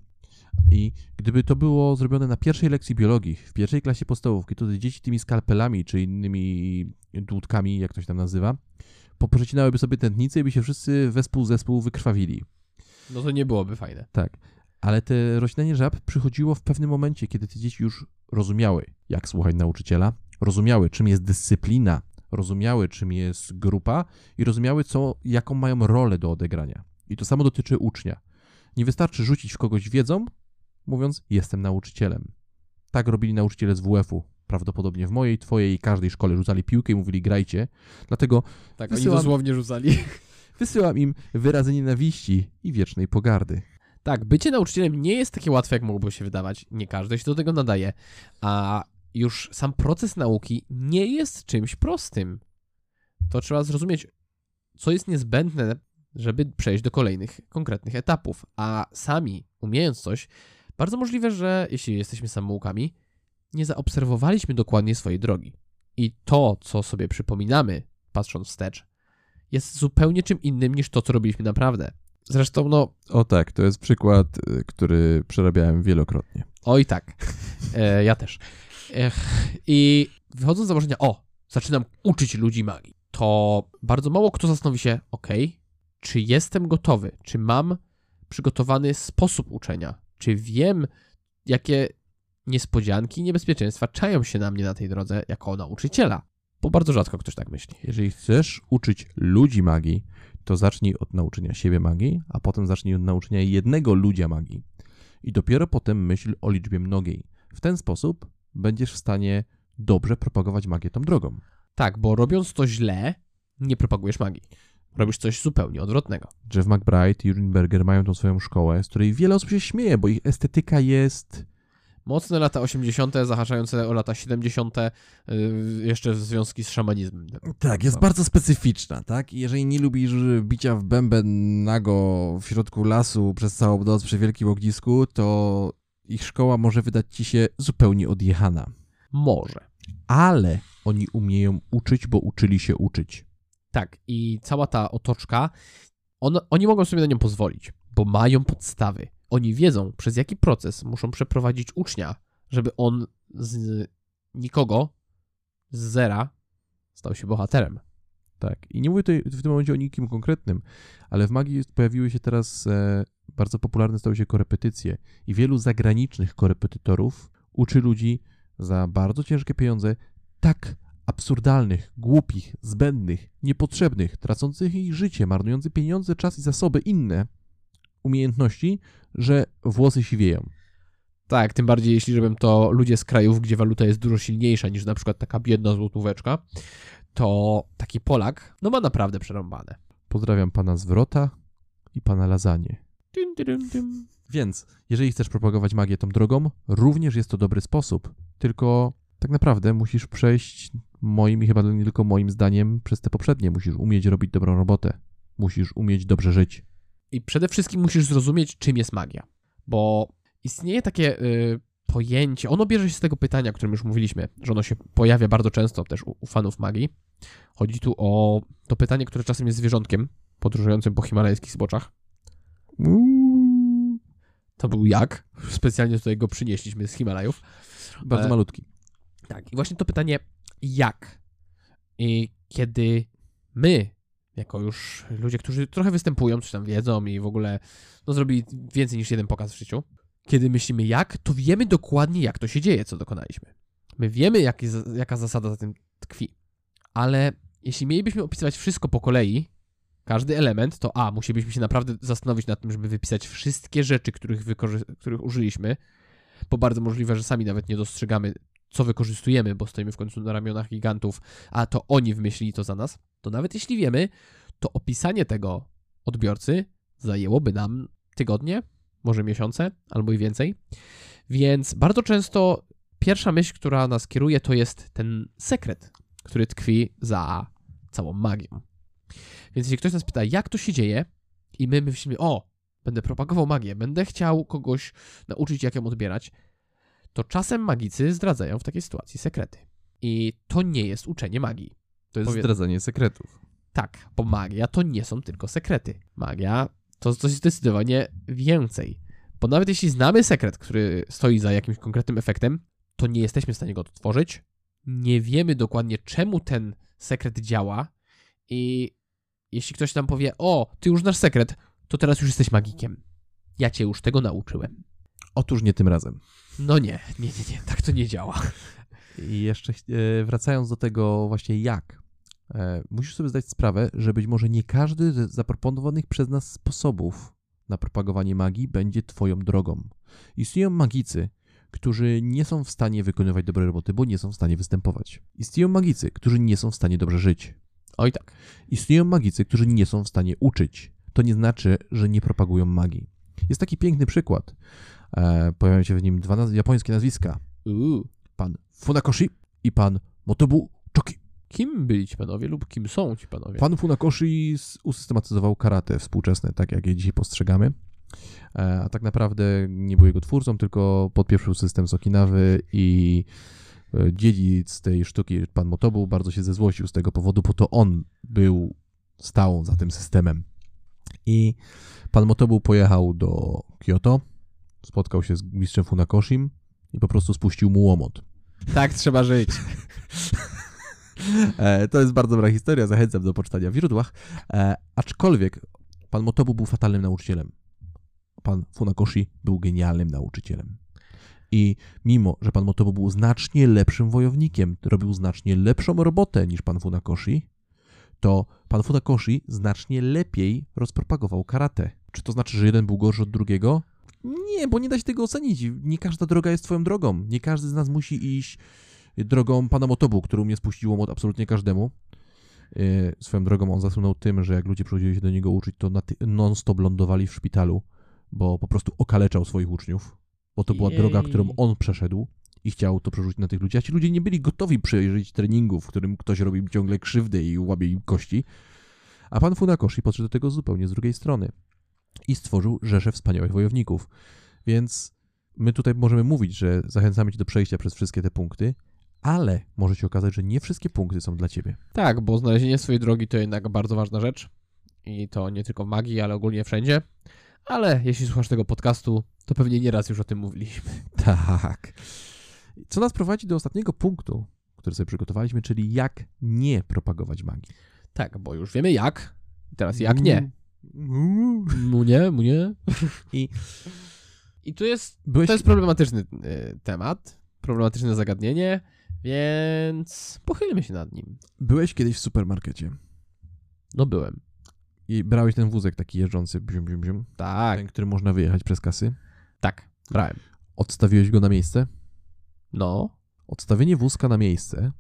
I gdyby to było zrobione na pierwszej lekcji biologii, w pierwszej klasie podstawówki, to te dzieci tymi skalpelami czy innymi dłutkami, jak to się tam nazywa, poprzecinałyby sobie tętnice i by się wszyscy wespół zespół wykrwawili. No to nie byłoby fajne. Tak. Ale te roślenie żab przychodziło w pewnym momencie, kiedy te dzieci już rozumiały, jak słuchać nauczyciela, rozumiały, czym jest dyscyplina, rozumiały, czym jest grupa i rozumiały, co, jaką mają rolę do odegrania. I to samo dotyczy ucznia. Nie wystarczy rzucić w kogoś wiedzą, mówiąc, jestem nauczycielem. Tak robili nauczyciele z WF-u. Prawdopodobnie w mojej, twojej i każdej szkole rzucali piłkę i mówili grajcie. Dlatego Tak, Wysyłam- oni dosłownie rzucali. wysyłam im wyrazy nienawiści i wiecznej pogardy. Tak, bycie nauczycielem nie jest takie łatwe, jak mogłoby się wydawać. Nie każdy się do tego nadaje. A już sam proces nauki nie jest czymś prostym. To trzeba zrozumieć, co jest niezbędne, żeby przejść do kolejnych konkretnych etapów. A sami, umiejąc coś, bardzo możliwe, że jeśli jesteśmy samoukami, nie zaobserwowaliśmy dokładnie swojej drogi. I to, co sobie przypominamy, patrząc wstecz, jest zupełnie czym innym niż to, co robiliśmy naprawdę. Zresztą, no, O tak, to jest przykład, y, który przerabiałem wielokrotnie. Oj tak. E, ja też. Ech, I wychodząc z założenia, o, zaczynam uczyć ludzi magii, to bardzo mało kto zastanowi się, ok, czy jestem gotowy, czy mam przygotowany sposób uczenia, czy wiem, jakie niespodzianki i niebezpieczeństwa czają się na mnie na tej drodze jako nauczyciela. Bo bardzo rzadko ktoś tak myśli. Jeżeli chcesz uczyć ludzi magii, to zacznij od nauczenia siebie magii, a potem zacznij od nauczenia jednego ludzia magii. I dopiero potem myśl o liczbie mnogiej. W ten sposób będziesz w stanie dobrze propagować magię tą drogą. Tak, bo robiąc to źle, nie propagujesz magii. Robisz coś zupełnie odwrotnego. Jeff McBride i Berger mają tą swoją szkołę, z której wiele osób się śmieje, bo ich estetyka jest Mocne lata 80., zahaczające o lata 70., yy, jeszcze w związki z szamanizmem. Tak, jest bardzo specyficzna, tak? I jeżeli nie lubisz bicia w bęben nago w środku lasu przez całą noc przy wielkim ognisku, to ich szkoła może wydać ci się zupełnie odjechana. Może. Ale oni umieją uczyć, bo uczyli się uczyć. Tak, i cała ta otoczka, on, oni mogą sobie na nią pozwolić, bo mają podstawy. Oni wiedzą, przez jaki proces muszą przeprowadzić ucznia, żeby on z nikogo, z zera, stał się bohaterem. Tak. I nie mówię tutaj w tym momencie o nikim konkretnym, ale w magii pojawiły się teraz e, bardzo popularne stały się korepetycje i wielu zagranicznych korepetytorów uczy ludzi za bardzo ciężkie pieniądze tak absurdalnych, głupich, zbędnych, niepotrzebnych, tracących ich życie, marnujących pieniądze, czas i zasoby inne umiejętności, że włosy siwieją. Tak, tym bardziej jeśli robią to ludzie z krajów, gdzie waluta jest dużo silniejsza niż na przykład taka biedna złotóweczka, to taki Polak, no ma naprawdę przerąbane. Pozdrawiam pana Zwrota i pana Lasagne. Dym, dym, dym. Więc, jeżeli chcesz propagować magię tą drogą, również jest to dobry sposób. Tylko tak naprawdę musisz przejść moim i chyba nie tylko moim zdaniem przez te poprzednie. Musisz umieć robić dobrą robotę. Musisz umieć dobrze żyć. I przede wszystkim musisz zrozumieć, czym jest magia. Bo istnieje takie y, pojęcie, ono bierze się z tego pytania, o którym już mówiliśmy, że ono się pojawia bardzo często też u, u fanów magii. Chodzi tu o to pytanie, które czasem jest zwierzątkiem podróżującym po himalajskich zboczach. To był jak? Specjalnie tutaj go przynieśliśmy z Himalajów. bardzo E, malutki. Tak, i właśnie to pytanie, jak? I kiedy my, jako już ludzie, którzy trochę występują, coś tam wiedzą i w ogóle no, zrobili więcej niż jeden pokaz w życiu, kiedy myślimy jak, to wiemy dokładnie, jak to się dzieje, co dokonaliśmy. My wiemy, jak jest, jaka zasada za tym tkwi. Ale jeśli mielibyśmy opisywać wszystko po kolei, każdy element, to a, musielibyśmy się naprawdę zastanowić nad tym, żeby wypisać wszystkie rzeczy, których, których użyliśmy, bo bardzo możliwe, że sami nawet nie dostrzegamy, co wykorzystujemy, bo stoimy w końcu na ramionach gigantów, a to oni wymyślili to za nas, to nawet jeśli wiemy, to opisanie tego odbiorcy zajęłoby nam tygodnie, może miesiące, albo i więcej. Więc bardzo często pierwsza myśl, która nas kieruje, to jest ten sekret, który tkwi za całą magią. Więc jeśli ktoś nas pyta, jak to się dzieje, i my myślimy, o, będę propagował magię, będę chciał kogoś nauczyć, jak ją odbierać, to czasem magicy zdradzają w takiej sytuacji sekrety. I to nie jest uczenie magii. To jest powie- zdradzanie sekretów. Tak, bo magia to nie są tylko sekrety. Magia to coś zdecydowanie więcej. Bo nawet jeśli znamy sekret, który stoi za jakimś konkretnym efektem, to nie jesteśmy w stanie go odtworzyć. Nie wiemy dokładnie, czemu ten sekret działa. I jeśli ktoś nam powie, o, ty już znasz sekret, to teraz już jesteś magikiem. Ja cię już tego nauczyłem. Otóż nie tym razem. No nie, nie, nie, nie, tak to nie działa. I jeszcze e, wracając do tego właśnie jak. E, musisz sobie zdać sprawę, że być może nie każdy z zaproponowanych przez nas sposobów na propagowanie magii będzie twoją drogą. Istnieją magicy, którzy nie są w stanie wykonywać dobrej roboty, bo nie są w stanie występować. Istnieją magicy, którzy nie są w stanie dobrze żyć. Oj tak. Istnieją magicy, którzy nie są w stanie uczyć. To nie znaczy, że nie propagują magii. Jest taki piękny przykład. E, pojawiają się w nim dwa naz- japońskie nazwiska. Uuu. Pan Funakoshi i pan Motobu Choki. Kim byli ci panowie lub kim są ci panowie? Pan Funakoshi usystematyzował karate współczesne, tak jak je dzisiaj postrzegamy. E, A tak naprawdę nie był jego twórcą, tylko podpieprzył system z Okinawy i e, dziedzic tej sztuki, pan Motobu, bardzo się zezłościł z tego powodu, bo to on był stał za tym systemem. I pan Motobu pojechał do Kyoto, spotkał się z mistrzem Funakoshim i po prostu spuścił mu łomot. Tak trzeba żyć. E, To jest bardzo dobra historia, zachęcam do poczytania w źródłach. E, aczkolwiek pan Motobu był fatalnym nauczycielem. Pan Funakoshi był genialnym nauczycielem. I mimo, że pan Motobu był znacznie lepszym wojownikiem, robił znacznie lepszą robotę niż pan Funakoshi, to pan Funakoshi znacznie lepiej rozpropagował karate. Czy to znaczy, że jeden był gorszy od drugiego? Nie, bo nie da się tego ocenić. Nie każda droga jest twoją drogą. Nie każdy z nas musi iść drogą pana Motobu, który mnie spuścił łomot absolutnie każdemu. Yy, swoją drogą on zasłynął tym, że jak ludzie przychodzili się do niego uczyć, to non-stop lądowali w szpitalu, bo po prostu okaleczał swoich uczniów, bo to była Jej. droga, którą on przeszedł i chciał to przerzucić na tych ludzi, a ci ludzie nie byli gotowi przejrzeć treningu, w którym ktoś robi im ciągle krzywdę i łamie im kości. A pan Funakoshi podszedł do tego zupełnie z drugiej strony i stworzył rzeszę wspaniałych wojowników. Więc my tutaj możemy mówić, że zachęcamy cię do przejścia przez wszystkie te punkty, ale może się okazać, że nie wszystkie punkty są dla ciebie. Tak, bo znalezienie swojej drogi to jednak bardzo ważna rzecz. I to nie tylko w magii, ale ogólnie wszędzie. Ale jeśli słuchasz tego podcastu, to pewnie nieraz już o tym mówiliśmy. Tak. Co nas prowadzi do ostatniego punktu, który sobie przygotowaliśmy, czyli jak nie propagować magii. Tak, bo już wiemy jak. Teraz jak nie. Mu nie, mu nie. I I tu jest, byłeś... to jest problematyczny y, temat, problematyczne zagadnienie, więc pochylmy się nad nim. byłeś kiedyś w supermarkecie No byłem. i brałeś ten wózek taki jeżdżący, bzium, bzium, bzium, Tak, ten, który można wyjechać przez kasy. tak, brałem. Odstawiłeś go na miejsce? No, Odstawienie wózka na miejsce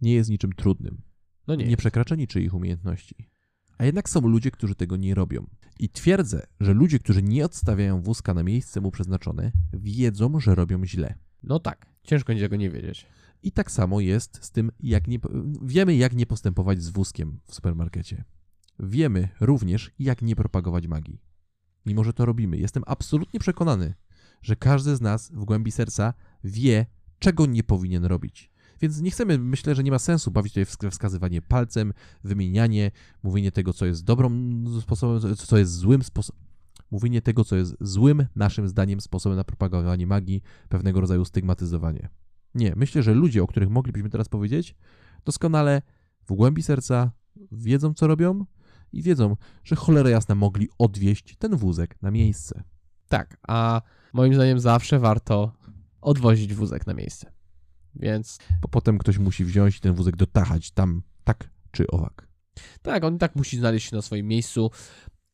nie jest niczym trudnym. no nie. nie przekracza niczyich umiejętności. A jednak są ludzie, którzy tego nie robią. I twierdzę, że ludzie, którzy nie odstawiają wózka na miejsce mu przeznaczone, wiedzą, że robią źle. No tak, ciężko tego nie wiedzieć. I tak samo jest z tym, jak nie, wiemy, jak nie postępować z wózkiem w supermarkecie. Wiemy również, jak nie propagować magii. Mimo, że to robimy, jestem absolutnie przekonany, że każdy z nas w głębi serca wie, czego nie powinien robić. Więc nie chcemy, myślę, że nie ma sensu bawić tutaj wskazywanie palcem, wymienianie, mówienie tego, co jest dobrą sposobem, co jest złym sposobem. Mówienie tego, co jest złym, naszym zdaniem, sposobem na propagowanie magii, pewnego rodzaju stygmatyzowanie. Nie, myślę, że ludzie, o których moglibyśmy teraz powiedzieć, doskonale w głębi serca wiedzą, co robią i wiedzą, że cholera jasna mogli odwieźć ten wózek na miejsce. Tak, a moim zdaniem zawsze warto odwozić wózek na miejsce. Więc Bo potem ktoś musi wziąć ten wózek dotachać tam tak czy owak. tak, on i tak musi znaleźć się na swoim miejscu,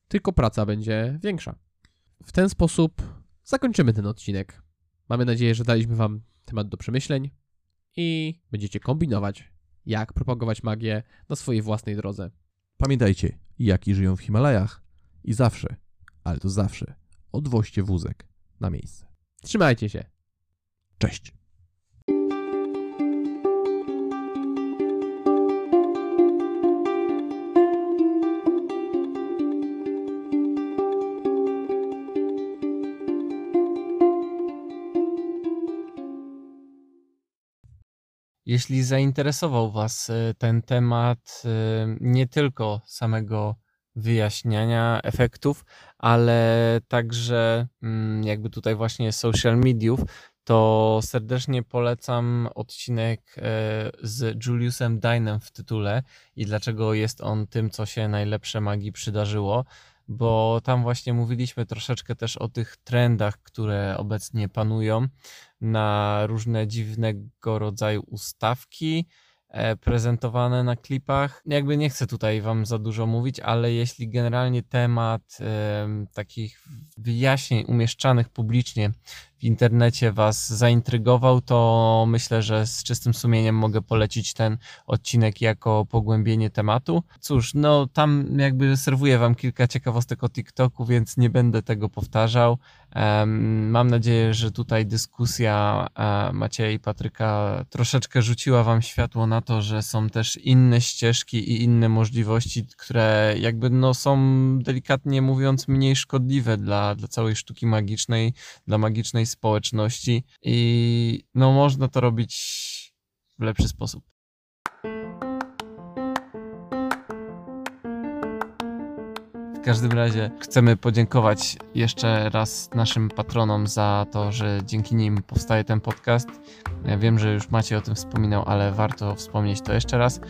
tylko praca będzie większa. W ten sposób zakończymy ten odcinek. Mamy nadzieję, że daliśmy Wam temat do przemyśleń i będziecie kombinować, jak propagować magię na swojej własnej drodze. Pamiętajcie, jaki żyją w Himalajach i zawsze, ale to zawsze, odwoźcie wózek na miejsce. Trzymajcie się. Cześć! Jeśli zainteresował Was e, ten temat e, nie tylko samego wyjaśniania efektów, ale także mm, jakby tutaj właśnie social mediów, to serdecznie polecam odcinek e, z Juliusem Dynem w tytule i dlaczego jest on tym, co się najlepsze magii przydarzyło, bo tam właśnie mówiliśmy troszeczkę też o tych trendach, które obecnie panują na różne dziwnego rodzaju ustawki, E, prezentowane na klipach. Jakby nie chcę tutaj wam za dużo mówić, ale jeśli generalnie temat takich wyjaśnień umieszczanych publicznie w internecie Was zaintrygował, to myślę, że z czystym sumieniem mogę polecić ten odcinek jako pogłębienie tematu. Cóż, no tam jakby serwuję Wam kilka ciekawostek o TikToku, więc nie będę tego powtarzał. Mam nadzieję, że tutaj dyskusja e, Macieja i Patryka troszeczkę rzuciła Wam światło na to, że są też inne ścieżki i inne możliwości, które jakby no są delikatnie mówiąc mniej szkodliwe dla, dla całej sztuki magicznej, dla magicznej społeczności i no można to robić w lepszy sposób. W każdym razie chcemy podziękować jeszcze raz naszym patronom za to, że dzięki nim powstaje ten podcast. Ja wiem, że już Macie o tym wspominał, ale warto wspomnieć to jeszcze raz.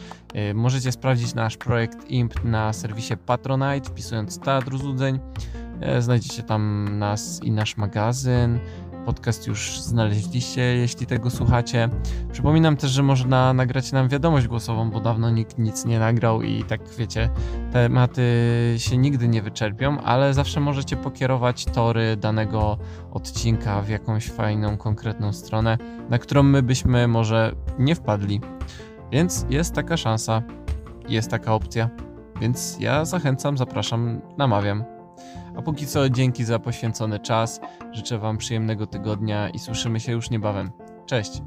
Y, możecie sprawdzić nasz projekt IMP na serwisie Patronite, wpisując Teatr Złudzeń. Y, znajdziecie tam nas i nasz magazyn, podcast już znaleźliście, jeśli tego słuchacie. Przypominam też, że można nagrać nam wiadomość głosową, bo dawno nikt nic nie nagrał i tak wiecie, tematy się nigdy nie wyczerpią, ale zawsze możecie pokierować tory danego odcinka w jakąś fajną, konkretną stronę, na którą my byśmy może nie wpadli. Więc jest taka szansa, jest taka opcja. Więc ja zachęcam, zapraszam, namawiam. A póki co dzięki za poświęcony czas. Życzę Wam przyjemnego tygodnia i słyszymy się już niebawem. Cześć!